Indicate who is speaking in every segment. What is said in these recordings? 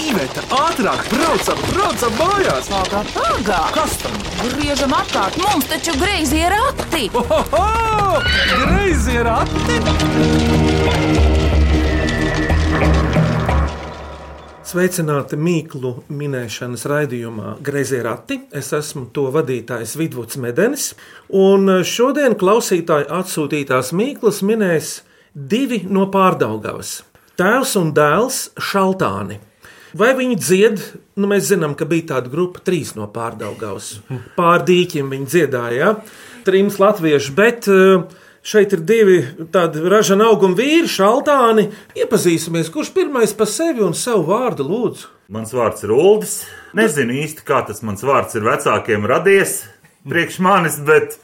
Speaker 1: Iveta, ātrāk, braucam, braucam mājās!
Speaker 2: Pagā, pagā!
Speaker 1: Kas tam?
Speaker 2: Griežam apkārt, mums taču greizi ir rati!
Speaker 1: Ohoho! Greizi ir ati!
Speaker 3: Sveicināti Mīklu minēšanas raidījumā Greizie rati. Es esmu to vadītājs Vidvuds Medenis, un šodien klausītāji atsūtītās Mīklas minēs divi no pārdaugavas - tēvs un dēls Šaltāni. Vai viņi dzied? Nu, mēs zinām, ka bija tāda grupa, trīs no pārdaugavas. Pār dīķiem viņi dziedāja, ja? trims latvieši, bet uh, Šeit ir divi tādi ražani auguma vīri, šaltāni. Iepazīsimies, kurš pirmais par sevi un savu vārdu lūdzu.
Speaker 4: Mans vārds ir Uldis. Nezinu īsti, kā tas mans vārds ir vecākiem radies priekš manis, bet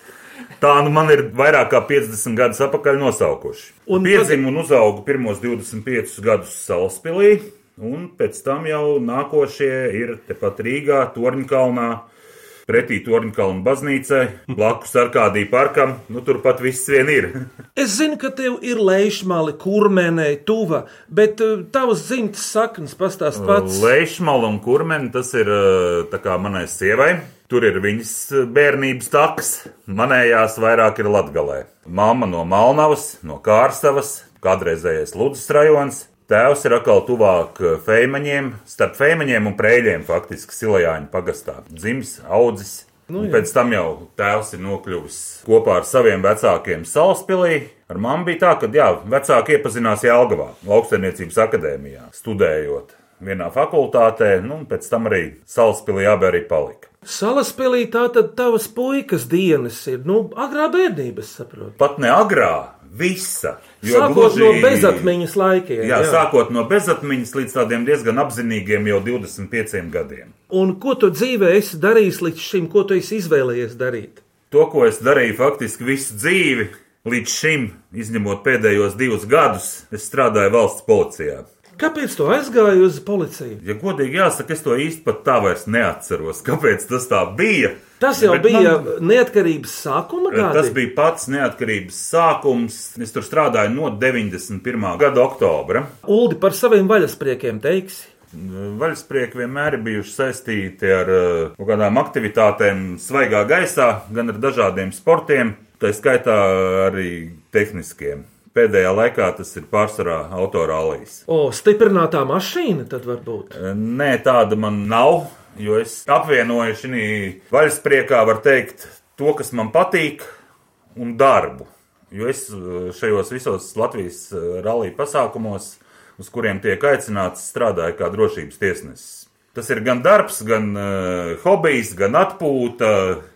Speaker 4: tā nu man ir vairāk kā 50 gadus atpakaļ nosaukuši.
Speaker 3: Un
Speaker 4: Piedzimu un uzaugu pirmos 25 gadus Salaspilī, un pēc tam jau nākošie ir tepat Rīgā, Torņkalnā. Pretī Torņkalna baznīcai, blakus Arkādija parkam, nu turpat viss vien ir.
Speaker 3: Es zinu, ka tev ir lēšmāli, kurmenē, tuva, bet uh, tavas dzimtas saknes pastāst pats.
Speaker 4: Leišmala un kurmeni tas ir eh, tā kā manai sievai. Tur ir viņas eh, bērnības taks, manējās vairāk ir latgalē. Mama no Malnavas, no Kārstavas, kādreizējais Ludus rajons. Tēvs ir atkal tuvāk eh, feimaņiem, starp feimaņiem un prēļiem, faktiski Silajāņu pagastā. Dzimis, audzis. Nu, pēc tam jau tēvs ir nokļuvis kopā ar saviem vecākiem Salaspilī. Ar mammu bija tā, ka jā, vecāki iepazinās Jālgavā, Lauksaimniecības akadēmijā, studējot vienā fakultātē, nu, un pēc tam arī Salaspilī abi arī palika.
Speaker 3: Salaspēlī tā tad tavas puikas dienas ir, nu, agrā bērnības, saprotu.
Speaker 4: Pat ne agrā, visa.
Speaker 3: Sākot no bezatmiņas laikiem.
Speaker 4: Jā, jā, sākot no bezatmiņas līdz tādiem diezgan apzinīgiem jau 25 gadiem.
Speaker 3: Un ko tu dzīvē esi darījis līdz šim, ko tu esi izvēlējies darīt?
Speaker 4: To, ko es darīju faktiski visu dzīvi, līdz šim, izņemot pēdējos divus gadus, es strādāju valsts policijā.
Speaker 3: Kāpēc tu aizgāji uz policiju?
Speaker 4: Ja godīgi jāsaka, es to īsti pat tā vairs neatceros, kāpēc tas tā bija.
Speaker 3: Tas jau
Speaker 4: Bet
Speaker 3: bija
Speaker 4: man-
Speaker 3: neatkarības sākuma gadi.
Speaker 4: Tas bija pats neatkarības sākums. Es tur strādāju no 91. gada oktobra.
Speaker 3: Uldi par saviem vaļaspriekiem teiksi.
Speaker 4: Vaļasprieki vienmēr ir bijuši saistīti ar uh, kaut kādām aktivitātēm, svaigā gaisā, gan ar dažādiem sportiem, tā skaitā arī tehniskiem. Pēdējā laikā tas ir pārsvarā autorālijas.
Speaker 3: O, stiprinātā mašīna tad varbūt.
Speaker 4: Nē, tāda man nav, jo es apvienoju šī vaļaspriekā, var teikt, to, kas man patīk, un darbu. Jo es uh, šajos visos Latvijas uh, rallija pasākumos, uz kuriem tiek aicināts, strādāju kā drošības tiesnesis. Tas ir gan darbs, gan uh, hobijs, gan atpūta.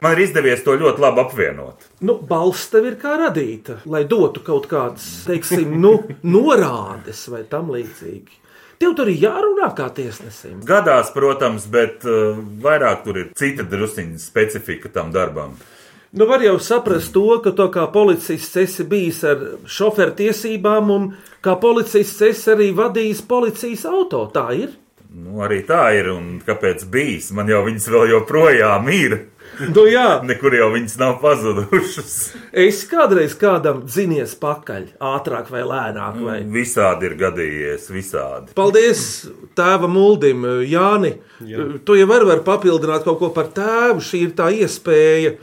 Speaker 4: Man ir izdevies to ļoti labi apvienot.
Speaker 3: Nu, balss tev ir kā radīta, lai dotu kaut kādas, teiksim, nu, norādes vai tam līdzīgi. Tev tur ir jārunā kā tiesnesim.
Speaker 4: Gadās, protams, bet uh, vairāk tur ir cita drusciņa specifika tam darbam.
Speaker 3: Nu, var jau saprast to, ka tu kā policists esi bijis ar šoferu tiesībām, un kā policists esi arī vadījis policijas auto. Tā ir.
Speaker 4: Nu, arī tā ir, un kāpēc bijis? Man jau viņas vēl joprojām ir.
Speaker 3: Nu, jā,
Speaker 4: Nekur jau viņas nav pazudušas.
Speaker 3: es kādreiz kādam dzinies pakaļ, ātrāk vai lēnāk. Vai.
Speaker 4: Visādi ir gadījies, visādi.
Speaker 3: Paldies tēvam Uldim, Jāni. Jā. Tu jau vari, vari papildināt kaut ko par tēvu. Šī ir tā iespēja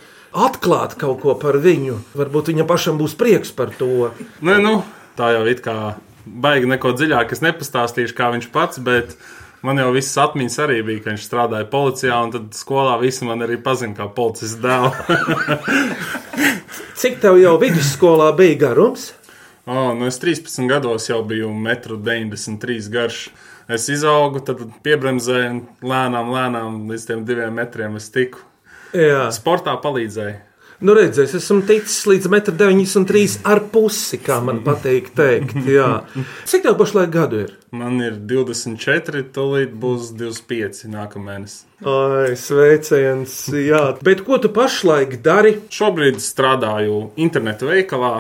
Speaker 3: atklāt kaut ko par viņu. Varbūt viņam pašam būs prieks par to.
Speaker 5: Nē, nu, tā jau it kā baigi neko dziļāk es nepastāstīšu, kā viņš pats, bet man jau visas atmiņas arī bija, ka viņš strādāja policijā, un tad skolā visi man arī pazina kā policijas dēlu.
Speaker 3: Cik tev jau vidusskolā bija garums?
Speaker 5: oh, nu es 13 gados jau biju 1,93 m garš. Es izaugu, tad piebremzēju un lēnām, lēnām līdz tiem diviem metriem es tiku.
Speaker 3: Jā,
Speaker 5: Sportā palīdzēja.
Speaker 3: Nu redzēs, esmu ticis līdz 1,93 m ar pusi, kā man patīk teikt. Jā. Cik tev pašlaik gadu ir?
Speaker 5: Man ir 24, tūlīt būs 25 nākamēnes.
Speaker 3: Ai, sveiciens, jā. Bet ko tu pašlaik dari?
Speaker 5: Šobrīd strādāju internetu veikalā,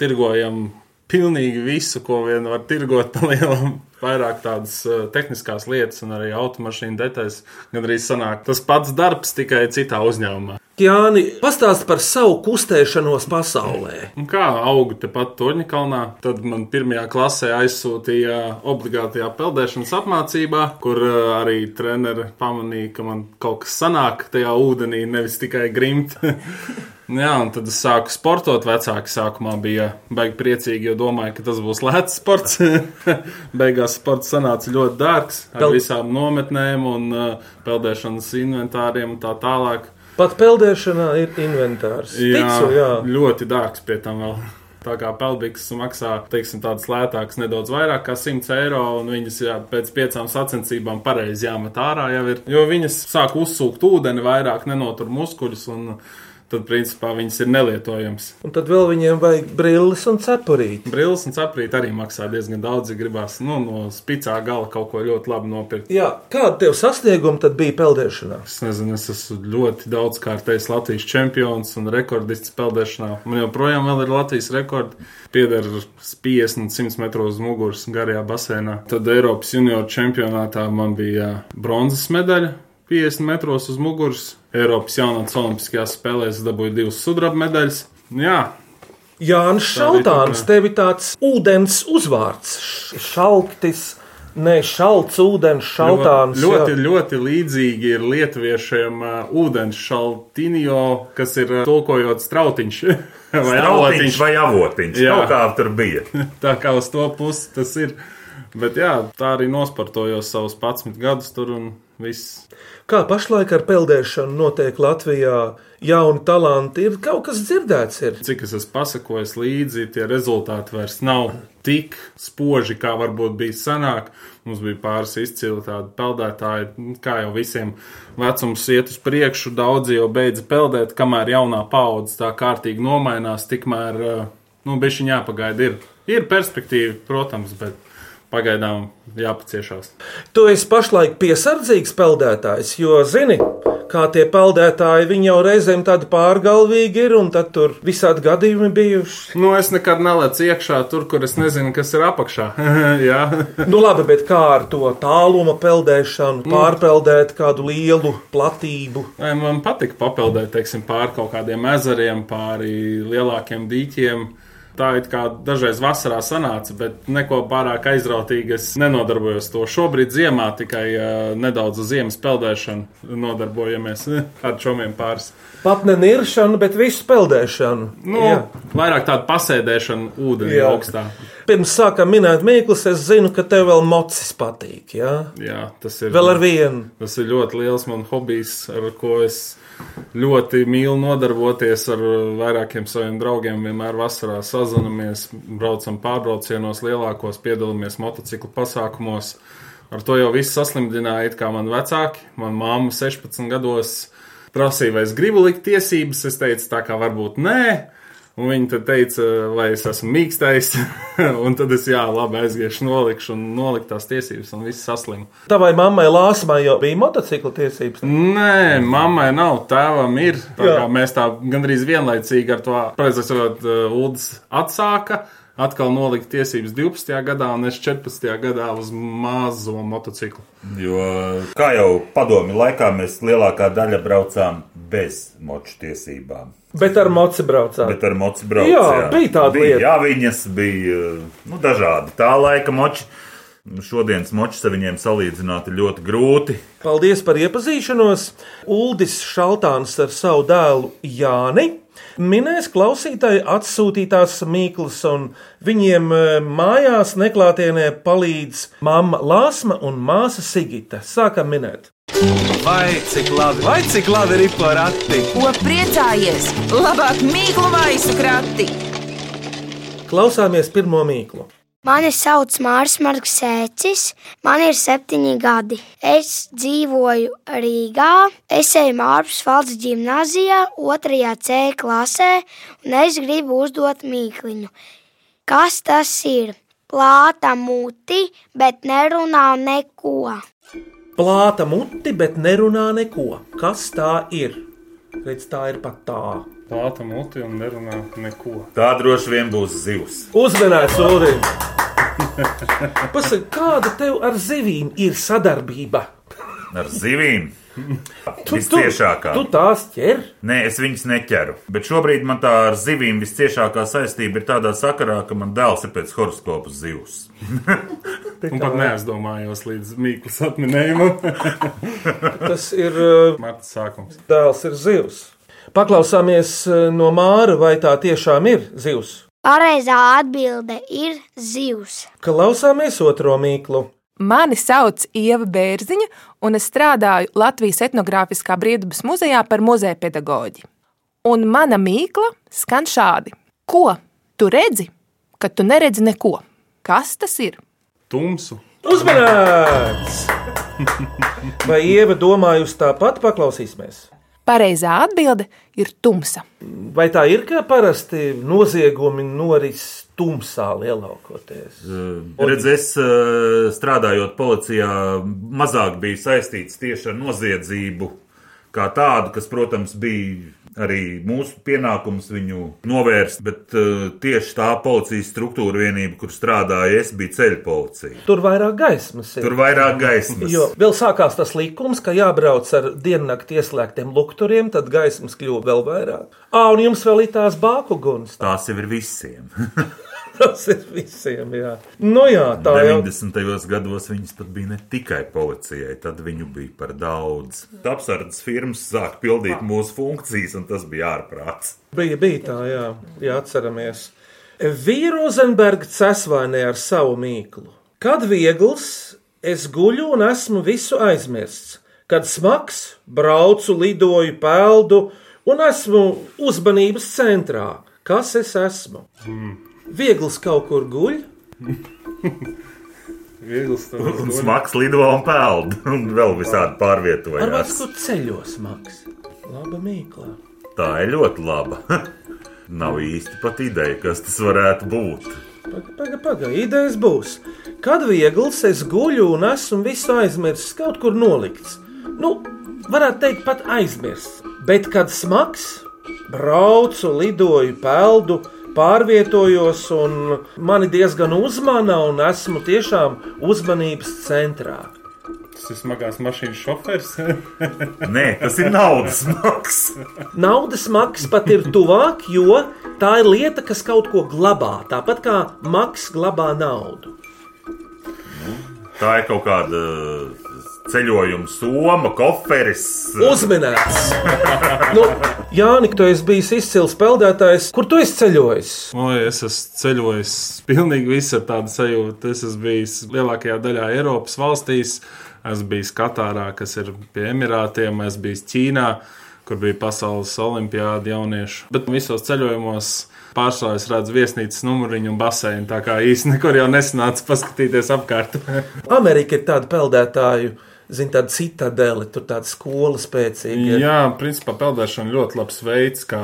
Speaker 5: tirgojam pilnīgi visu, ko vien var tirgot pa lielam. Vairāk tādas uh, tehniskās lietas, un arī automašīnu detaļas. Gan arī sanāk tas pats darbs, tikai citā uzņēmumā.
Speaker 3: Jāni, pastāst par savu kustēšanos pasaulē.
Speaker 5: Un kā augu tepat Torņakalnā, tad man pirmajā klasē aizsūtīja obligātajā peldēšanas apmācībā, kur uh, arī treneri pamanīja, ka man kaut kas sanāk tajā ūdenī, nevis tikai grimt. Jā, un tad es sāku sportot. Vecāki sākumā bija baigi priecīgi, jo domāju, ka tas būs lēts sports. Beigās sports sanāca ļoti dārgs ar
Speaker 3: Pel-
Speaker 5: visām nometnēm un uh, peldēšanas inventāriem un tā tālāk.
Speaker 3: Pat peldēšanā ir inventārs.
Speaker 5: Jā,
Speaker 3: Ticu, jā.
Speaker 5: ļoti dārgs pie tam vēl. Tā kā peldbiks maksā, teiksim, tādas lētākas, nedaudz vairāk kā 100 eiro, un viņas jā, pēc piecām sacensībām pareizi jāmet ārā jau ir. Jo viņas sāk uzsūkt ūdeni vairāk, nenotur muskuļus, un tad, principā, viņas ir nelietojamas.
Speaker 3: Un tad vēl viņiem vajag brilles un cepurīti.
Speaker 5: Brilles un saprīt arī maksā diezgan daudz, ja gribās nu, no spicā gala kaut ko ļoti labi nopirkt.
Speaker 3: Jā, kāda tev sasnieguma tad bija peldēšanā?
Speaker 5: Es nezinu, es esmu ļoti daudz kārtējis Latvijas čempions un rekordists peldēšanā. Man joprojām ir Latvijas rekords. Pieder 50 un 100 metru uz muguras garajā basēnā. Tad Eiropas junioru čempionātā man bija bronzas medaļa. 50 metros uz muguras. Eiropas jaunatnes Olimpiskajās spēlēs dabūju divas sudraba medaļas. Jā,
Speaker 3: Jānis Šaltāns,
Speaker 5: tā.
Speaker 3: tev ir tāds ūdens uzvārds. Šaltis, ne šalts ūdens, šaltāns.
Speaker 5: Ļoti,
Speaker 3: jā.
Speaker 5: ļoti, ļoti līdzīgi ir lietuviešiem uh, ūdens šaltinio, kas ir uh, tulkojot strautiņš vai avotiņš.
Speaker 4: vai avotiņš.
Speaker 5: Jā.
Speaker 4: Kaut kā tur bija.
Speaker 5: Tā kā uz to pusi tas ir. Bet jā, tā arī nosportojos savus 11 gadus tur un viss.
Speaker 3: Kā pašlaik ar peldēšanu notiek Latvijā? Jauni talanti ir kaut kas dzirdēts. Ir.
Speaker 5: Cik es esmu pasakojis līdzi, tie rezultāti vairs nav tik spoži, kā varbūt bija senāk. Mums bija pāris izcili tādi peldētāji, kā jau visiem vecums iet uz priekšu. Daudzi jau beidza peldēt, kamēr jaunā paudze tā kārtīgi nomainās, tikmēr, eh, nu, bišķiņ jāpagaida. Ir, ir perspektīva, protams, bet pagaidām jāpaciešās.
Speaker 3: Tu esi pašlaik piesardzīgs peldētājs, jo zini, kā tie peldētāji, viņi jau reizēm tādi pārgalvīgi ir, un tad tur visādi gadījumi bijuši.
Speaker 5: Nu, es nekad nelecu iekšā tur, kur es nezinu, kas ir apakšā. Jā.
Speaker 3: Nu, labi, bet kā ar to tāluma peldēšanu, pārpeldēt kādu lielu platību?
Speaker 5: Man patīk papeldēt, teiksim, pāri kaut kādiem ezeriem, pāri lielākiem dīķiem. Tā it kā dažreiz vasarā sanāca, bet neko pārāk aizrautīgi es nenodarbojos to. Šobrīd ziemā tikai uh, nedaudz uz ziemas peldēšanu nodarbojamies ar čomiem pāris.
Speaker 3: Pat ne niršanu, bet visu peldēšanu.
Speaker 5: Nu,
Speaker 3: Jā.
Speaker 5: vairāk tāda pasēdēšana ūdenī
Speaker 3: Jā.
Speaker 5: augstā.
Speaker 3: Pirms sākām minēt mīklas, es zinu, ka tev vēl mocis patīk. Jā?
Speaker 5: Jā, tas ir.
Speaker 3: Vēl ar vienu.
Speaker 5: Tas ir ļoti liels man hobijs, ar ko es ļoti mīlu nodarboties ar vairākiem saviem draugiem. Vienmēr vasarā sazinamies, braucam pārbraucienos lielākos, piedalāmies motociklu pasākumos. Ar to jau viss saslimdināja, kā man vecāki. Man māma 16 gados prasīja, vai es gribu likt tiesības. Es teicu, tā kā varbūt nē. Un viņi teica, vai es esmu mīkstais. un tad es, jā, labi, aiziešu, nolikšu un noliku tās tiesības, un viss saslimu.
Speaker 3: Tavai mammai Lāsmai jau bija motocikla tiesības.
Speaker 5: Nē, mammai nav, tēvam ir. Tā mēs tā gandrīz vienlaicīgi ar to precizējot, Ulas atsāka. Atkal nolikt tiesības 12. gadā, un es 14. gadā uz mazo motociklu.
Speaker 4: Jo, kā jau padomi laikā, mēs lielākā daļa braucām bez moču tiesībām.
Speaker 3: Bet ar moci braucām.
Speaker 4: Bet ar mocu braucām.
Speaker 3: Jā, bija tāda
Speaker 4: bija,
Speaker 3: lieta.
Speaker 4: Jā, viņas bija nu, dažādi. Tā laika moči. Šodienas močus ar viņiem salīdzināt ir ļoti grūti.
Speaker 3: Paldies par iepazīšanos. Uldis Šaltāns ar savu dēlu Jāni. Minēs klausītāji atsūtītās mīklas, un viņiem e, mājās neklātienē palīdz mamma Lāsma un māsa Sigita. Sākam minēt.
Speaker 1: Vai cik labi, vai cik labi ir porakti?
Speaker 2: Ko priecājies? Labāk mīklu maisu krati!
Speaker 3: Klausāmies pirmo mīklu.
Speaker 6: Mani sauc Mārcis Marksēcis, man ir septiņi gadi. Es dzīvoju Rīgā, es eju Mārcis Falks gimnazijā, otrajā C klasē, un es gribu uzdot mīkliņu. Kas tas ir? Plāta muti, bet nerunā neko.
Speaker 3: Plāta muti, bet nerunā neko. Kas tā ir? Redz, tā ir pat tā.
Speaker 5: Plāta muti un nerunā neko.
Speaker 4: Tā droši vien būs zivs.
Speaker 3: Uzmanīts, Ulim! Pasaka, kāda tev ar zivīm ir sadarbība?
Speaker 4: Ar zivīm. Visciešākā.
Speaker 3: Tu tās ķer?
Speaker 4: Nē, es viņas neķeru. Bet šobrīd man tā ar zivīm visciešākā saistība ir tādā sakarā, ka man dēls ir pēc horoskopa zivs.
Speaker 5: Un pat neaizdomājos līdz Mīklas atminējumam.
Speaker 3: Tas ir uh,
Speaker 5: Marta sākums.
Speaker 3: dēls, ir zivs. Paklausāmies uh, no Māra, vai tā tiešām ir zivs.
Speaker 6: Pareizā atbilde ir zivs.
Speaker 3: Klausāmies otro mīklu.
Speaker 7: Mani sauc Ieva Bērziņa, un es strādāju Latvijas etnogrāfiskā brīvdabas muzejā par muzeja pedagoģi. Un mana mīkla skan šādi: Ko tu redzi, kad tu neredzi neko? Kas tas ir?
Speaker 5: Tumsu.
Speaker 3: Uzmanīts! Vai Ieva domājusi tāpat? Paklausīsimies!
Speaker 7: Pareizā atbilde ir tumsa.
Speaker 3: Vai tā ir, ka parasti noziegumi noris tumsā lielākoties?
Speaker 4: Redz, es strādājot policijā, mazāk biju saistīts tieši ar noziedzību kā tādu, kas, protams, bija arī mūsu pienākums viņu novērst, bet uh, tieši tā policijas struktūra vienība, kur strādāja, es biju ceļu policija.
Speaker 3: Tur vairāk gaismas ir.
Speaker 4: Tur vairāk gaismas.
Speaker 3: Jo vēl sākās tas likums, ka jābrauc ar diennakti ieslēgtiem lukturiem, tad gaismas kļuva vēl vairāk. Ah, un jums vēl ir tās bāku guns.
Speaker 4: Tās jau ir visiem.
Speaker 3: Tas ir visiem, jā. Nu jā, tā jau
Speaker 4: 90. gados viņas pat bija ne tikai policijai, tad viņu bija par daudz. Apsardzes firmas sāk pildīt mūsu funkcijas, un tas bija ārprāts.
Speaker 3: bija, bija tā, jā, jā atceramies. Vīra Rozenberga cesvainē ar savu mīklu. Kad viegls, es guļu un esmu visu aizmirsts. Kad smags, braucu, lidoju, peldu un esmu uzmanības centrā. Kas es esmu? Viegls kaut kur guļ,
Speaker 5: Viegls
Speaker 4: Un
Speaker 5: tas
Speaker 4: smags lido un peld, un vēl visādi
Speaker 3: varbūt
Speaker 4: pārvietojās.
Speaker 3: kur ceļos smags. Laba mīkla.
Speaker 4: Tā ir ļoti laba. Nav īsti pat ideja, kas tas varētu būt.
Speaker 3: Pagaid, pagaid, paga. idejas būs. Kad viegls es guļu un esmu visu aizmirsis, kaut kur nolikts. Nu, varētu teikt, pat aizmirsts. Bet, kad smags, braucu, lidoju, peldu, pārvietojos, un mani diezgan uzmana, un esmu tiešām uzmanības centrā.
Speaker 5: Tas ir smagās mašīnas šofers.
Speaker 4: Nē, tas ir naudas maks.
Speaker 3: Naudas maks pat ir tuvāk, jo tā ir lieta, kas kaut ko glabā. Tāpat kā maks glabā naudu.
Speaker 4: Tā ir kaut kāda ceļojuma soma, koferis.
Speaker 3: Uzminēts! nu, Jānis, tu esi bijis izcils peldētājs. Kur tu esi ceļojis?
Speaker 5: Oi, es esmu ceļojis pilnīgi visur tādu sajūtu. Es esmu bijis lielākajā daļā Eiropas valstīs. Esmu bijis Katārā, kas ir pie Emirātiem, esmu bijis Ķīnā, kur bija pasaules olimpiāda jauniešu. Bet visos ceļojumos pārsvarā es redzu viesnīcas numuriņu un baseinu. Tā kā īsti nekur jau nesanāca paskatīties apkārt.
Speaker 3: Amerika ir tāda peldētāju, zina, tāda citadele, tur tāda skola spēcīga. ir.
Speaker 5: Jā, principā peldēšana ļoti labs veids, kā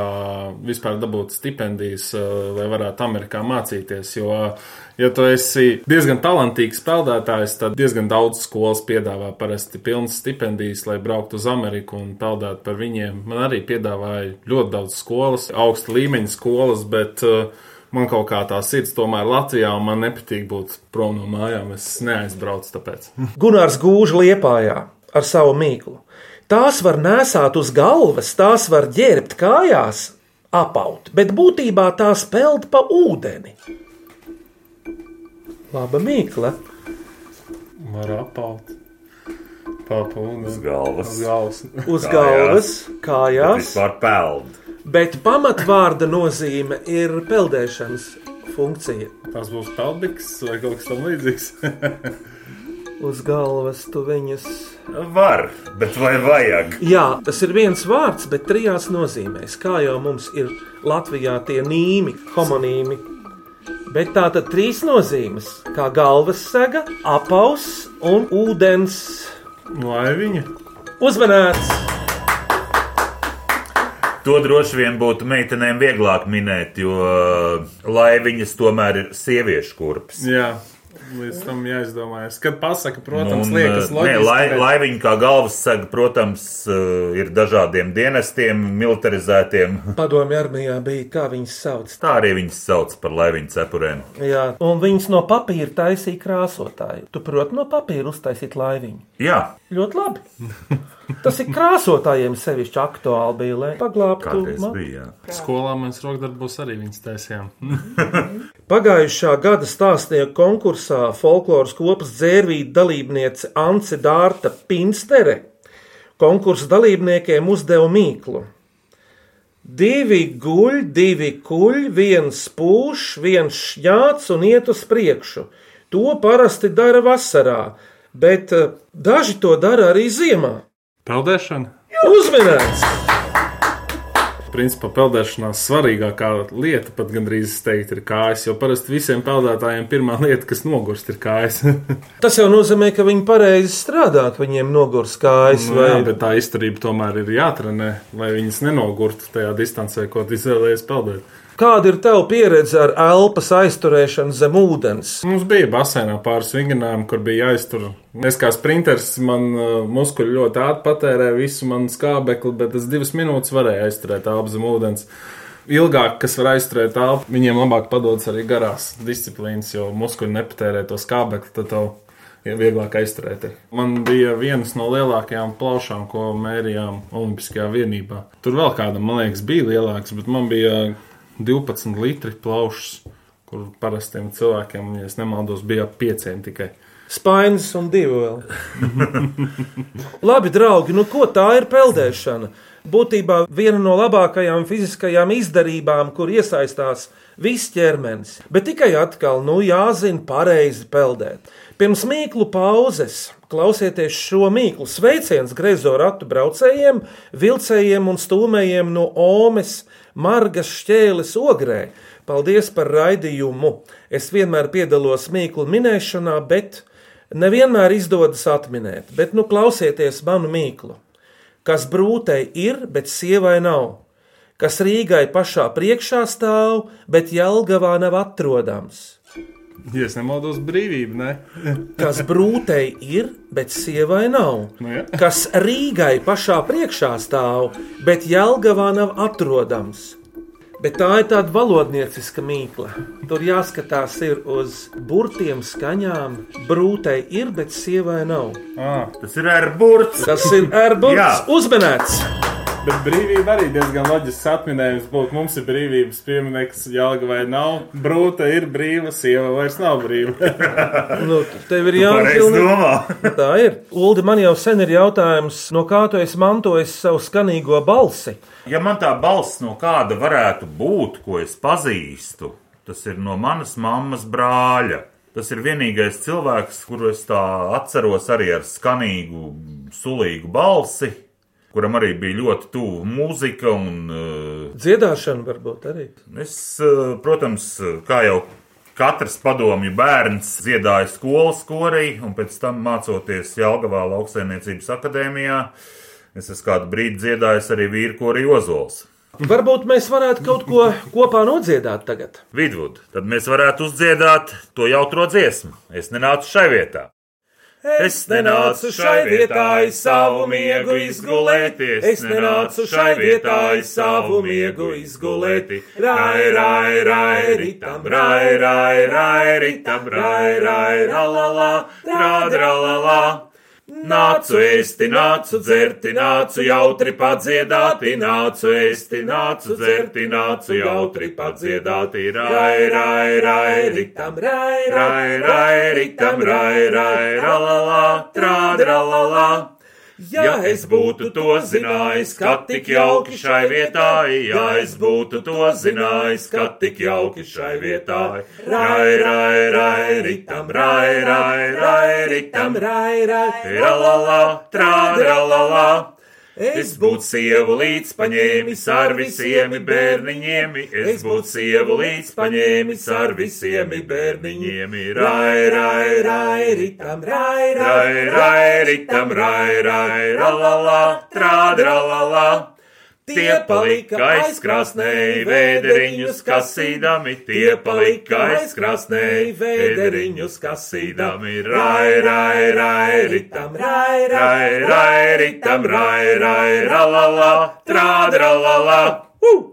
Speaker 5: vispār dabūt stipendijas, eh, lai varētu Amerikā mācīties. Jo, ja tu esi diezgan talantīgs peldētājs, tad diezgan daudz skolas piedāvā parasti pilnas stipendijas, lai brauktu uz Ameriku un peldētu par viņiem. Man arī piedāvāja ļoti daudz skolas, augsta līmeņa skolas, bet uh, man kaut kā tā sirds tomēr Latvijā, un man nepatīk būt prom no mājām. Es neaizbraucu tāpēc.
Speaker 3: Gunārs gūž liepājā ar savu mīklu. Tās var nesāt uz galvas, tās var ģērbt kājās, apaut, bet būtībā tās peld pa ūdeni. Laba mīkla.
Speaker 5: Var apaut. Papūna.
Speaker 4: Uz galvas.
Speaker 5: Uz galvas.
Speaker 3: Uz
Speaker 4: Kājās.
Speaker 3: galvas, kājās,
Speaker 4: Vispār peld.
Speaker 3: Bet pamatvārda nozīme ir peldēšanas funkcija.
Speaker 5: Tas būs peldiks vai kaut kas tam līdzīgs.
Speaker 3: Uz galvas tu viņas.
Speaker 4: Var, bet vai vajag?
Speaker 3: Jā, tas ir viens vārds, bet trijās nozīmēs. Kā jau mums ir Latvijā tie nīmi, homonīmi. Bet tā tad trīs nozīmes - kā galvas sega, apaus un ūdens
Speaker 5: Vai viņa?
Speaker 3: uzmanēts.
Speaker 4: To droši vien būtu meitenēm vieglāk minēt, jo lai viņas tomēr ir sieviešu kurpes.
Speaker 5: Jā. Līdz tam jāizdomājas. Kad pasaka, protams,
Speaker 4: Un,
Speaker 5: liekas,
Speaker 4: eh,
Speaker 5: loģiski.
Speaker 4: nē, lai,
Speaker 5: bet-
Speaker 4: laiviņa kā galvas sega, protams, eh, ir dažādiem dienestiem, militarizētiem.
Speaker 3: Padomju armijā bija, kā viņas sauc.
Speaker 4: Tā arī viņas sauc par laiviņu cepurēm.
Speaker 3: Jā, un viņas no papīra taisīja krāsotāju. Tu proti no papīra uztaisīt laiviņu.
Speaker 4: Jā,
Speaker 3: Ļoti labi. Tas ir krāsotājiem sevišķi aktuāli bija, lai paglābtu.
Speaker 4: Jā.
Speaker 5: Skolā mēs rokdarbos arī viņas taisījām.
Speaker 3: Pagājušā gada stāstnieku konkursā folkloras kopas dzērvīta dalībniece Ance Dārta Pinstere konkursa dalībniekiem uzdeva mīklu. Divi guļ, divi kuļ, viens pūš, viens šņāts un iet uz priekšu. To parasti dara vasarā, bet eh, daži to dara arī ziemā.
Speaker 5: Peldēšana.
Speaker 3: Uzmanīts!
Speaker 5: Principā peldēšanās svarīgākā lieta pat gandrīz es teiktu ir kājas, jo parasti visiem peldētājiem pirmā lieta, kas nogurst, ir kājas.
Speaker 3: Tas jau nozīmē, ka viņi pareizi strādā, ka viņiem nogurs kājas.
Speaker 5: Nu, jā,
Speaker 3: vai-
Speaker 5: bet tā izturība tomēr ir jātrenē, lai viņas nenogurtu tajā distancē, ko izvēlējies peldēt.
Speaker 3: Kāda ir tava pieredze ar elpas aizturēšanu zem ūdens?
Speaker 5: Mums bija basēnā pāris vingrinājumi, kur bija jāiztur. Es kā sprinteris, man uh, muskuļi ļoti ātri patērēja visu manu skābekli, bet es divas minūtes varēju aizturēt elpu zem ūdens. Ilgāk, kas var aizturēt elpu, viņiem labāk padodas arī garās disciplīnas, jo muskuļi nepatērē to skābekli, tad tev ir vieglāk aizturēt. Man bija vienas no lielākajām plaušām, ko mērījām Olimpiskajā vienībā. Tur vēl kādam, man liekas, bija lielāks, bet man bija 12 litri plaušas kur parastiem cilvēkiem, ja nemaldos, bija ap pieciem tikai.
Speaker 3: Spainis un divi vēl. Labi, draugi, nu ko tā ir peldēšana? Būtībā viena no labākajām fiziskajām izdarībām, kur iesaistās viss ķermenis. Bet tikai atkal, nu jāzina pareizi peldēt. Pirms mīklu pauzes klausieties šo mīklu sveiciens grezo ratu braucējiem, vilcējiem un stūmējiem no Omes, Margas šķēles ogrē. Paldies par raidījumu! Es vienmēr piedalos mīklu minēšanā, bet nevienmēr izdodas atminēt. Bet nu klausieties manu mīklu. Kas brūtei ir, bet sievai nav. Kas Rīgai pašā priekšā stāv, bet Jelgavā nav atrodams.
Speaker 5: Ja es nemaldos, brīvība, ne?
Speaker 3: Kas brūtei ir, bet sievai nav.
Speaker 5: Nu, ja.
Speaker 3: Kas Rīgai pašā priekšā stāv, bet Jelgavā nav atrodams. Bet tā ir tāda valodnieciska mīkla. Tur jāskatās ir uz burtiem, skaņām. Brūtei ir, bet sievai nav.
Speaker 5: À,
Speaker 4: Tas ir ar burts.
Speaker 3: Tas ir ērburts
Speaker 4: Jā.
Speaker 5: Bet brīvība arī diezgan loģisks atminējums. Būtu mums ir brīvības piemineklis, jāga vai nav. Brūta ir brīva, sieva vairs nav brīva.
Speaker 3: Nu, tev ir jāatbild. Tā ir. Uldi, man jau sen ir jautājums, no kā tu esi mantojis savu skanīgo balsi?
Speaker 4: Ja man tā balss no kāda varētu būt, ko es pazīstu, tas ir no manas mammas brāļa. Tas ir vienīgais cilvēks, kuru es tā atceros arī ar skanīgu, sulīgu balsi, kuram arī bija ļoti tuva mūzika. Un, uh,
Speaker 3: Dziedāšana varbūt arī.
Speaker 4: es, uh, protams, kā jau katrs padomju bērns, dziedāju skolas korī, un pēc tam mācoties Jālgavā lauksaimniecības akadēmijā, es esmu kādu brīdi dziedājis arī vīru korī Ozols.
Speaker 3: Varbūt mēs varētu kaut ko kopā nodziedāt tagad.
Speaker 4: Vidvud, tad mēs varētu uzdziedāt to jautro dziesmu. Es nenācu šai vietā. Es nenācu šai vietā savu miegu izgulēties. Es nenācu šai vietā savu miegu izgulēti. Rai, rai, rai, ritam, rai, rai, rai, ritam, rai, rai, ralalā, radralalā. Nācu ēsti, nācu dzerti, nācu jautri padziedāti, nācu ēsti, nācu dzerti, nācu jautri padziedāti. Rai, rai, rai, ritam, rai, rai, rai, ritam, rai, rai, ralalā, tradralalā. Ja es būtu to zinājis, ka tik jauki šai vietā, ja es būtu to zinājis, ka tik jauki šai vietā, rai, rai, rai, ritam, rai, rai, rai, ritam, rai, rai, ralalā, tradralalā. Es būtu sievu līdz paņēmis ar visiem bērniņiem, es būtu sievu līdz paņēmis ar visiem bērniņiem. Rai, rai, rai, ritam, rai, rai, rai, ritam, rai, rai, ralalā, tradralalā. Tie palika aizkrāsnēji, vēderiņus kasīdami, tie palika aizkrāsnēji, vēderiņus kasīdami, rai, rai, rai, ritam, rai, rai, rai, ritam, rai, rai, ralala, trādralala. Uh!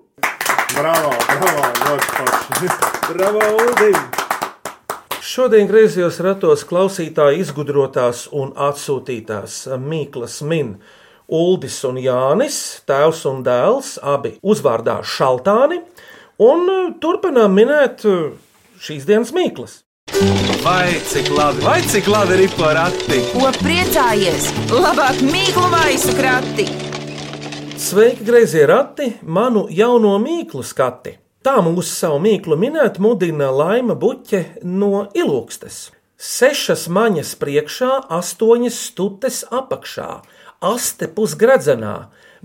Speaker 5: Bravo, bravo, ļoti forši.
Speaker 3: Bravo, Uldi! Šodien griezījos ratos klausītāji izgudrotās un atsūtītās Mīklas min. Uldis un Jānis, tēvs un dēls, abi uzvārdā Šaltāni, un uh, turpinām minēt uh, šīs dienas mīklas.
Speaker 1: Vai cik labi, vai cik labi ir porakti?
Speaker 2: Ko priecājies? Labāk mīklu maisu krati!
Speaker 3: Sveiki, grazīgi rati, manu jauno mīklu skati! Tā mūsu savu mīklu minēt mudina Laima Buķe no Ilūkstes. Sešas maņas priekšā, astoņas stutes apakšā, aste pusgradzenā,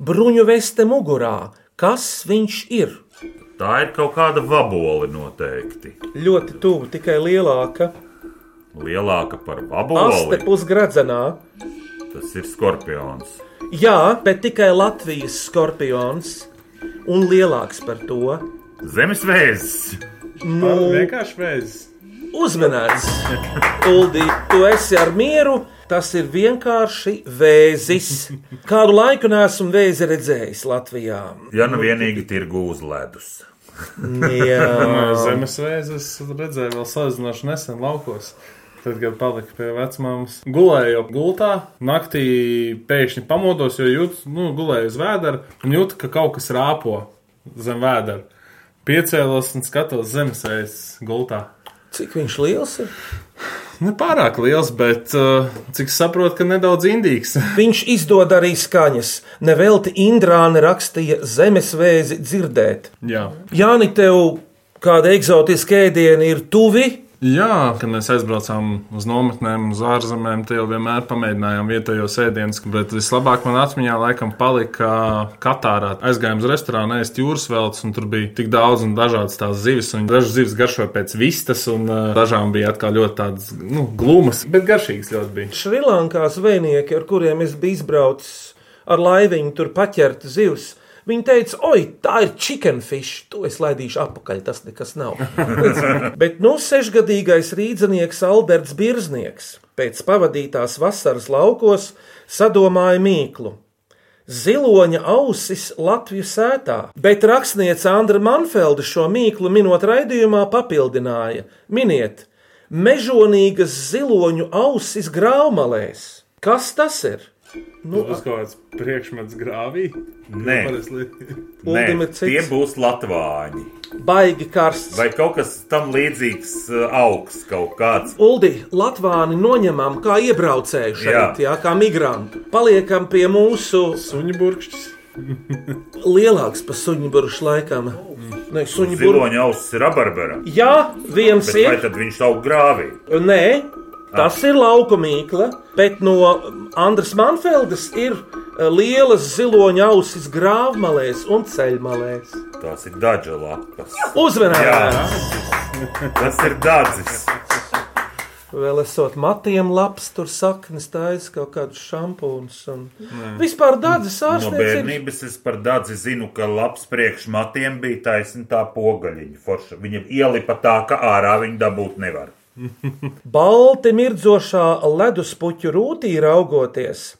Speaker 3: bruņu veste mugurā. Kas viņš ir?
Speaker 4: Tā ir kaut kāda vaboli noteikti.
Speaker 3: Ļoti tuvu, tikai lielāka.
Speaker 4: Lielāka par
Speaker 3: Aste
Speaker 4: vaboli.
Speaker 3: pusgradzenā.
Speaker 4: Tas ir skorpions.
Speaker 3: Jā, bet tikai Latvijas skorpions un lielāks par to.
Speaker 4: Zemes vēzis.
Speaker 5: Nu, vienkārši vēzis.
Speaker 3: Uzmanīts, Uldī, tu esi ar mieru. Tas ir vienkārši vēzis. Kādu laiku neesmu vēzi redzējis Latvijā.
Speaker 4: Ja nu vienīgi tirgu uz ledus.
Speaker 3: Jā,
Speaker 5: Zemes vēzis redzēju vēl salīdzinoši nesen laukos. Tad, kad palika pie vecmāmas, gulēju gultā, naktī pēkšņi pamodos, jo jūtu, nu, gulēju uz vēdera un jūtu, ka kaut kas rāpo zem vēdera. Piecēlos un skatos zemes vēzis gultā.
Speaker 3: cik viņš liels ir?
Speaker 5: Ne pārāk liels, bet uh, cik saprotu, ka nedaudz indīgs.
Speaker 3: Viņš izdod arī skaņas. Nevelti Indrāne rakstīja zemesvēzi dzirdēt.
Speaker 5: Jā.
Speaker 3: Jāni, tev kāda eksotiska ēdiena ir tuvi?
Speaker 5: Jā, kad mēs aizbraucām uz nometnēm, uz ārzemēm, te jau vienmēr pamēģinājām vietējos ēdienus, bet vislabāk man atmiņā laikam palika Katārā. Aizgājām uz restorānu, ēst jūras veltes, un tur bija tik daudz un dažādas tās zivis, dažas zivis garšoja pēc vistas, un uh, dažām bija atkal ļoti tādas, nu, glumas, bet garšīgas ļoti bija.
Speaker 3: Šrilankā zvejnieki, ar kuriem es biju izbraucis ar laiviņu, tur paķert zivs. Viņi teica, oi, tā ir chicken fish, to es laidīšu apakaļ, tas nekas nav. Bet nu sešgadīgais rīdzinieks Alberts Birznieks pēc pavadītās vasaras laukos sadomāja mīklu. Ziloņa ausis Latvijas sētā, bet rakstniece Andra Manfelda šo mīklu minot raidījumā papildināja: Miniet, mežonīgas ziloņu ausis graumalēs. Kas tas ir?
Speaker 5: Nu, tas kaut kāds priekšmets grāvī.
Speaker 4: Nē. Nē, tie būs latvāņi.
Speaker 3: Baigi karsts.
Speaker 4: Vai kaut kas tam līdzīgs, uh, augs kaut kāds.
Speaker 3: Uldi, Latvāni noņemam kā iebraucēju šeit, jā.
Speaker 4: Jā.
Speaker 3: kā migrantu. Paliekam pie mūsu
Speaker 5: Suņu burkšķis.
Speaker 3: lielāks par suņu burbuļu laikam. Nē, suņu burbuļu.
Speaker 4: Ausis ir abarbara.
Speaker 3: Jā, viens
Speaker 4: Bet vai
Speaker 3: ir.
Speaker 4: tad viņš aug grāvī?
Speaker 3: Nē, tas ir lauka mīkla, bet no Andras Manfeldes ir eh, lielas ziloņa ausis grāvmalēs un ceļmalēs.
Speaker 4: Tās ir daļa lapas.
Speaker 3: Uzmanības!
Speaker 4: Tas ir dārdzis.
Speaker 3: Vēl esot matiem labs, tur saknes taisa kaut kādus šampūnus. Un... Vispār dārdzis
Speaker 4: No
Speaker 3: ārstniecības.
Speaker 4: bērnības es par dādzi zinu, ka labs priekšmatiem bija taisna tā pogaļiņa. Forša. Viņa ielipa tā, ka ārā viņa dabūt nevar.
Speaker 3: Balti mirdzošā leduspuķu rūtī raugoties,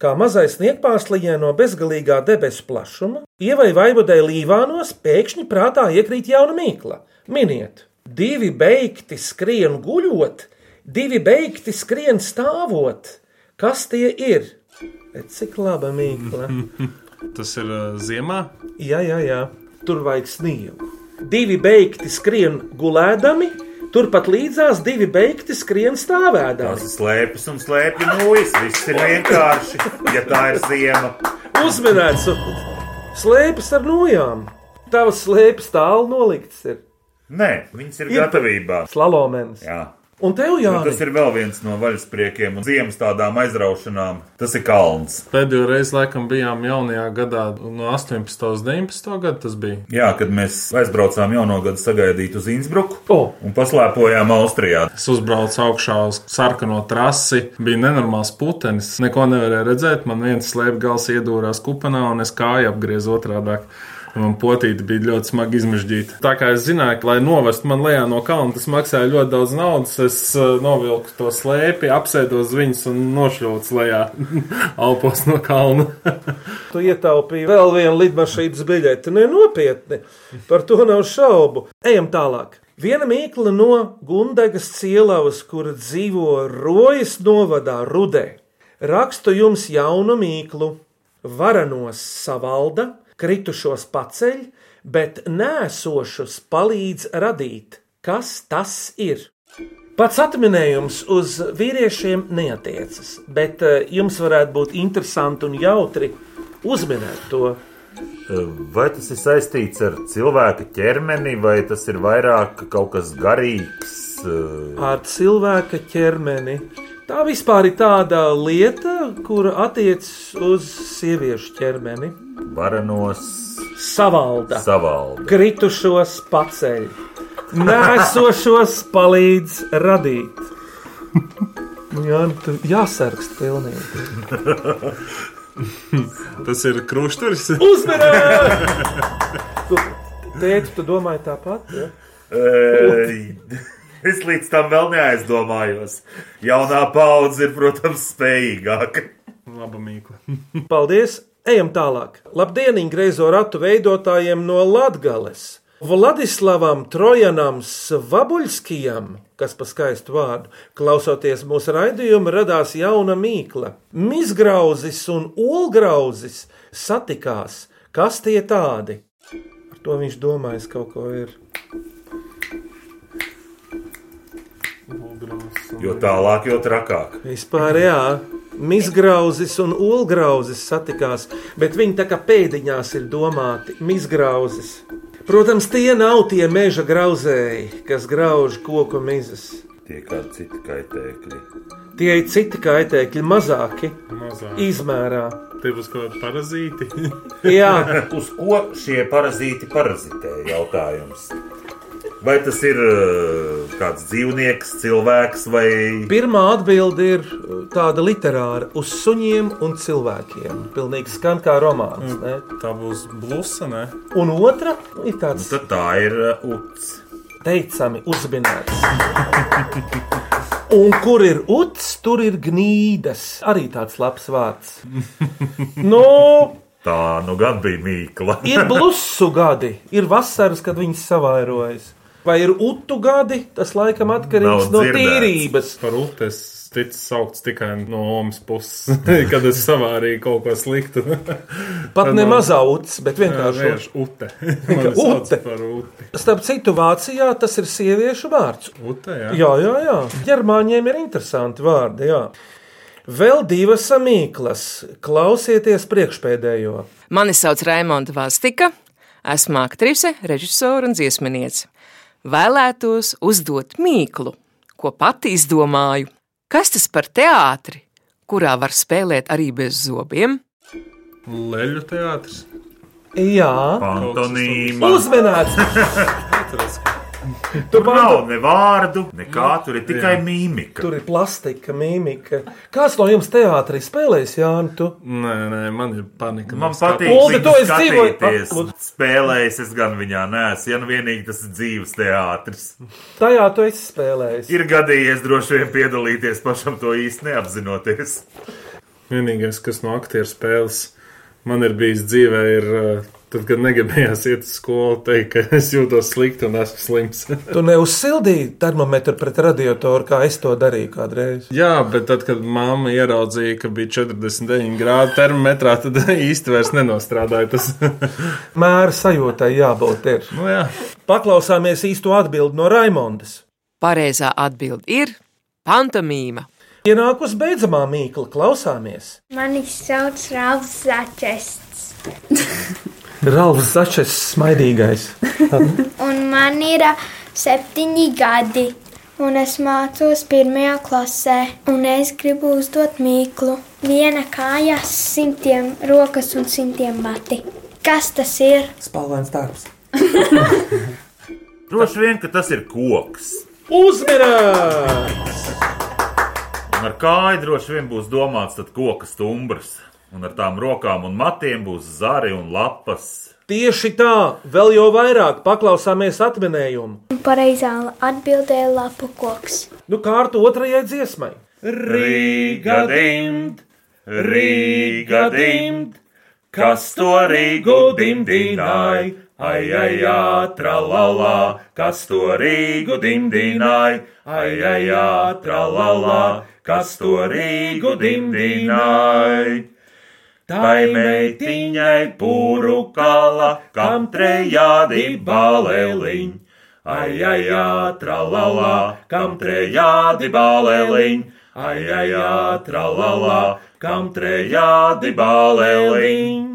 Speaker 3: kā mazais sniegpārslīņē no bezgalīgā debesu plašuma, ievai vaibudai līvānos pēkšņi prātā iekrīt jauna mīkla. Miniet, divi beigti skrien guļot, divi beigti skrien stāvot. Kas tie ir? Bet cik laba mīkla?
Speaker 5: Tas ir uh, ziemā.
Speaker 3: Jā, jā, jā, tur vajag sniegu. Divi beigti skrien gulēdami, turpat līdzās divi beigti skrien
Speaker 4: Tās
Speaker 3: stāvēdami.
Speaker 4: ir slēpes un slēpju nūjas. Viss ir vienkārši, ja tā ir ziema.
Speaker 3: Uzmanīts, slēpes ar nojām. Tavas slēpes tālu noliktas ir
Speaker 4: Nē, viņas ir gatavībā.
Speaker 3: slalomens.
Speaker 4: Jā.
Speaker 3: Un tev,
Speaker 4: Nu,
Speaker 3: Jānis,
Speaker 4: tas ir vēl viens no vaļaspriekiem un ziemas tādām aizraušanām. Tas ir kalns.
Speaker 5: Pēdējo reizi, laikam, bijām jaunajā gadā, no 18. līdz 19. gadam. Tas bija.
Speaker 4: Jā, kad mēs aizbraucām jauno gadu sagaidīt uz Innsbruku
Speaker 3: O.
Speaker 4: un paslēpojām Austrijā.
Speaker 5: Es uzbraucu augšā uz sarkano trasi. Bija nenormāls putenis. Neko nevarēja redzēt. Man viens slēpj gals iedūrās kupenā, un es kāju apgriezu otrādi. Man potīte bija ļoti smagi izmežģīta. Tā kā es zināju, ka, lai novestu man lejā no kalna, tas maksāja ļoti daudz naudas. Es uh, novilku to slēpi, apsēdos uz viņas un nošļūcu lejā, alpos no kalna.
Speaker 3: tu ietaupīji vēl vienu lidmašīnas biļeti. Nē, nopietni. Par to nav šaubu. Ejam tālāk. Viena mīkla no Gundegas cielavas, kur dzīvo Rojas novadā Rudē. Rakstu jums jaunu mīklu. Varanos savalda, kritušos paceļ, bet nēsošus palīdz radīt. Kas tas ir? Pats atminējums uz vīriešiem neatiecas, bet eh, jums varētu būt interesanti un jautri uzminēt to.
Speaker 4: Vai tas ir saistīts ar cilvēka ķermeni, vai tas ir vairāk kaut kas garīgs? eh,
Speaker 3: ar cilvēka ķermeni. Tā vispār ir tāda lieta, kura attiecas uz sieviešu ķermeni.
Speaker 4: Varanos
Speaker 3: Savalda,
Speaker 4: savalda.
Speaker 3: kritušos paceļ, nēsošos palīdz radīt. Jā, nu tu jāsargst pilnīgi.
Speaker 5: Tas ir krušturis.
Speaker 3: Uzmanīgi! Tēti, tu domāji tāpat? Ja?
Speaker 4: Es līdz tam vēl neaizdomājos. Jaunā paudze ir, protams, spējīgāka.
Speaker 5: Laba mīkla.
Speaker 3: Paldies! Ejam tālāk. Labdien, greizo ratu veidotājiem no Latgales! Vladislavam Trojanam Svabuļskijam, kas pa skaistu vārdu, klausoties mūsu raidījuma, radās jauna mīkla. Mizgrauzis un olgrauzis satikās. Kas tie tādi? Ar to viņš domājis kaut ko ir.
Speaker 4: Jo tālāk, jo trakāk.
Speaker 3: Vispār, jā, mizgrauzis un olgrauzis satikās, bet viņi tā kā pēdiņās ir domāti mizgrauzis. Protams, tie nav tie meža grauzēji, kas grauž koku mizas.
Speaker 4: Tie kādi citi kaitēkļi.
Speaker 3: Tie ir citi kaitēkļi, mazāki
Speaker 5: Mazāk.
Speaker 3: izmērā.
Speaker 5: Tie būs kaut kādi parazīti.
Speaker 3: Jā,
Speaker 4: Uz ko šie parazīti parazitē? Jautājums. Vai tas ir eh, kāds dzīvnieks, cilvēks vai
Speaker 3: pirmā atbilde ir uh, tāda literāra - uz suņiem un cilvēkiem. Pilnīgi skan kā romāns. Ne?
Speaker 5: Tā būs blusa, ne?
Speaker 3: Un otra ir tāds
Speaker 4: tad tā ir eh, uts?
Speaker 3: teicami uzminēts. Un kur ir uts, tur ir gnīdas. Arī tāds labs vārds. Nu,
Speaker 4: Tā nu gan bija mīkla.
Speaker 3: ir blusu gadi, ir vasaras, kad viņas savairojas. Vai ir utu gadi, tas laikam atkarīgs
Speaker 4: Nav
Speaker 3: no
Speaker 4: dzirdēts.
Speaker 3: tīrības.
Speaker 5: Par upti es ticu saukts tikai no Omas puses, kad es savārīju kaut ko sliktu.
Speaker 3: Pat ne mazā uts, bet vienkārši.
Speaker 5: Vienkārši ute.
Speaker 3: Ute.
Speaker 5: par uti.
Speaker 3: Starp citu, Vācijā tas ir sieviešu vārds.
Speaker 5: Ute, jā.
Speaker 3: Jā, jā, jā. Ģermāņiem ir interesanti vārdi. Jā. Vēl divas samīklas. Klausieties priekšpēdējo.
Speaker 2: Mani sauc Raimonda Vastika, esmu aktrise, režisore un dziesminiece. Vēlētos uzdot mīklu, ko pati izdomāju. Kas tas par teātri, kurā var spēlēt arī bez zobiem?
Speaker 5: Leļu teātris.
Speaker 3: Jā,
Speaker 4: Pantonīma.
Speaker 3: uzmanīts.
Speaker 5: Ka
Speaker 3: Tur
Speaker 4: Nav ne vārdu, nekā tur ir tikai mīmika.
Speaker 3: Tur ir plastika, mīmika. Kāds no jums teātrī spēlēs, Jānis? Tu?
Speaker 5: Nē, nē, man ir panika.
Speaker 4: Man patīk,
Speaker 3: es dzīvoju-
Speaker 4: skatīties.
Speaker 3: Ah, lūdzu.
Speaker 4: Spēlējis es gan viņā neesmu, ja nu vienīgi tas ir dzīves teātris.
Speaker 3: Tajā tu esi spēlējis.
Speaker 4: Ir gadījies droši vien piedalīties pašam to īsti neapzinoties.
Speaker 5: Vienīgais, kas no aktieru spēles man ir bijis dzīvē, ir uh, tad, kad negribējās iet uz skolu, teikt, ka es jūtos slikti un esmu slims.
Speaker 3: Tu neuzsildīji termometru pret radiatoru, kā es to darīju kādreiz.
Speaker 5: Jā, bet tad, kad mamma ieraudzīja, ka bija 49 grādi termometrā, tad īsti vairs nenostrādāja tas.
Speaker 3: Mēra sajūtai jābūt ir.
Speaker 5: nu, jā.
Speaker 3: Paklausāmies īsto atbildi no Raimondas.
Speaker 2: Pareizā atbilde ir pantomīma.
Speaker 3: Ienākus beidzamā mīkla, klausāmies.
Speaker 6: Mani sauc Rāvs Začests.
Speaker 3: Ralfs Začes, smaidīgais.
Speaker 6: Un man ir septiņi gadi.
Speaker 8: un es mācos pirmajā klasē, un es gribu uzdot mīklu. Viena kājas, simtiem rokas un simtiem mati. Kas tas ir?
Speaker 1: Spalvains darbs.
Speaker 4: Droši vien, ka tas ir koks.
Speaker 3: Uzmanīgs!
Speaker 4: Un ar kāju droši vien būs domāts tad koka stumbrs. Un ar tām rokām un matiem būs zari un lapas.
Speaker 3: Tieši tā, vēl jau vairāk paklausāmies atminējumu.
Speaker 8: Pareizā atbildēja lapu koks.
Speaker 3: Nu, kārtu otrajai dziesmai.
Speaker 4: Rīga dimt, Rīga dimt, kas to Rīgu dimdināja? Ai, ai, tralalā, kas to Rīgu dimdināja? Ai, ai, ai, tralalā, kas to Rīgu dimdināja? Tai meitiņai pūru kala, kam trejādi baleliņ. Ai, ai, ai, tralalā, kam trejādi baleliņ. Ai, ai, ai, tralalā, kam trejādi baleliņ.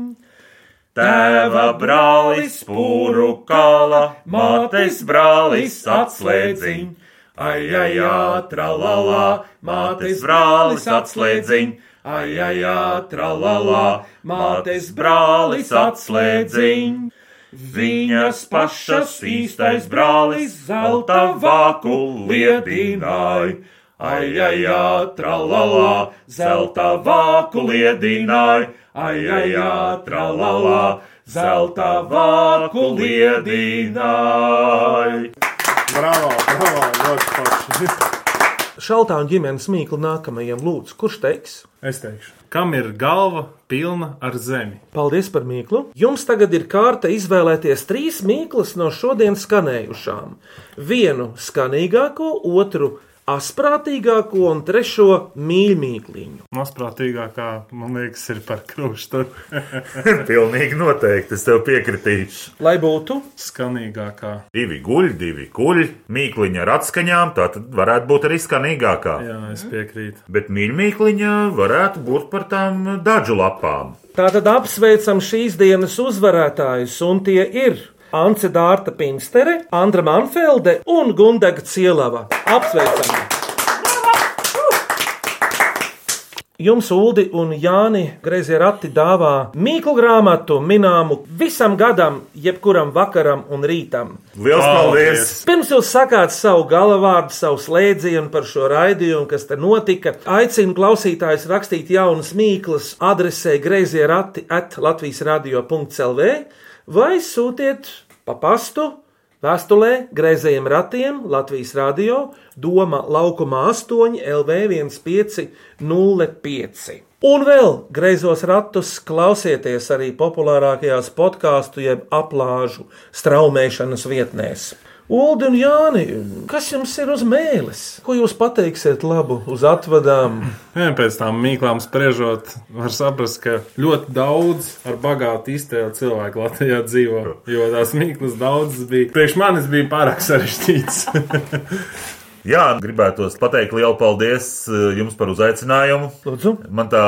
Speaker 4: Tēva brālis pūru kala, mātes brālis atslēdziņ. Ai, ai, ai, tralalā, mātes brālis atslēdziņ. Ai, ai, tralalā, mātes brālis atslēdziņ. Viņas pašas īstais brālis zelta vāku liedināja. Ai, ai, tralalā, zelta vāku liedināja. Ai, ai, tralalā, zelta vāku liedināja.
Speaker 5: Bravo, bravo, ļoti forši.
Speaker 3: Šaltā un ģimenes mīklu nākamajam lūdzu, kurš teiks?
Speaker 5: Es teikšu, kam ir galva pilna ar zemi?
Speaker 3: Paldies par mīklu. Jums tagad ir kārta izvēlēties trīs mīklas no šodienas skanējušām. Vienu skanīgāko, otru asprātīgāko un trešo mīļmīkliņu.
Speaker 5: Masprātīgākā, man liekas, ir par krustu.
Speaker 4: Pilnīgi noteikti, es tev piekritīšu.
Speaker 3: Lai būtu
Speaker 5: Skanīgākā.
Speaker 4: Divi guļ, divi kuļ, mīkliņa ar atskaņām, tā tad varētu būt arī skanīgākā.
Speaker 5: Jā, es piekrītu.
Speaker 4: Bet mīļmīkliņa varētu būt par tām dažu lapām.
Speaker 3: Tātad apsveicam šīs dienas uzvarētājus, un tie ir Ance Dārta Pinstere, Andra Manfelde un Gundaga Cielava. Apsveicam! Jums, Uldi un Jāni, grazē rati dāvā mīklu grāmatu minējumu visam gadam, jebkuram vakaram un rītam.
Speaker 4: Lielas paldies!
Speaker 3: Pirms jūs sakāt savu galvādu, savu slēdzienu par šo raidījumu, kas te notika, aicinu klausītājus rakstīt jaunas mīklas adresē grazē rati at Latvijas radio.clv vai sūtiet pa pastu vēstulē greizējiem ratiem Latvijas radio Doma laukumā 8 LV 1505. Un vēl greizos ratus klausieties arī populārākajās podkāstu jeb aplāžu straumēšanas vietnēs. Ulu un Jāni, kas jums ir uz mēles? Ko jūs pateiksiet labu uz atvadām?
Speaker 5: Jā, pēc tam mīklām spriežot, var saprast, ka ļoti daudz ar bagātu iztēli cilvēku Latvijā dzīvo. Jo tās mīklas daudzas bija. Priekš manis bija pārāk sarežģītas.
Speaker 4: Jā, gribētos pateikt lielu paldies eh, jums par uzaicinājumu.
Speaker 3: Lūdzu.
Speaker 4: Man tā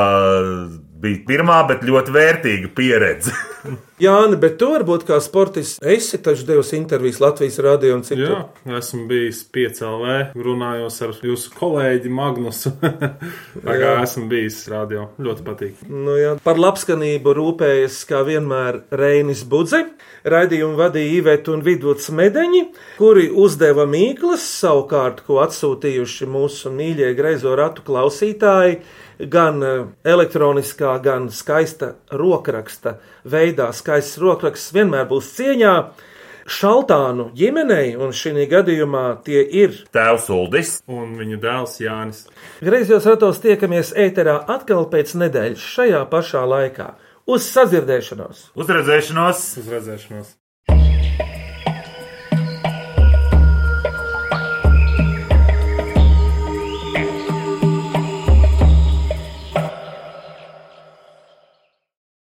Speaker 4: bija pirmā, bet ļoti vērtīga pieredze.
Speaker 3: Jāni, bet tu varbūt kā sportists esi taču devis intervijas Latvijas radio un citur.
Speaker 5: Jā, esmu bijis piecēlē, runājos ar jūsu kolēģi Magnusu. Tā kā esmu bijis radio, ļoti patīk.
Speaker 3: Nu, jā. Par labskanību rūpējas kā vienmēr Reinis Budze. Raidījumu vadīja Iveta un Vidvuds Medeņi, kuri uzdeva mīklas, savukārt, ko atsūtījuši mūsu mīļie greizo ratu klausītāji, gan eh, elektroniskā, gan skaista rokraksta veidā. Skaists rokraksts vienmēr būs cieņā. Šaltānu ģimenei, un šī gadījumā tie ir
Speaker 4: Tēvs Uldis
Speaker 5: un viņa dēls Jānis.
Speaker 3: Griezos ratos tiekamies ēterā atkal pēc nedēļas šajā pašā laikā. Uz sadzirdēšanos!
Speaker 4: Uz redzēšanos!
Speaker 5: Uz redzēšanos!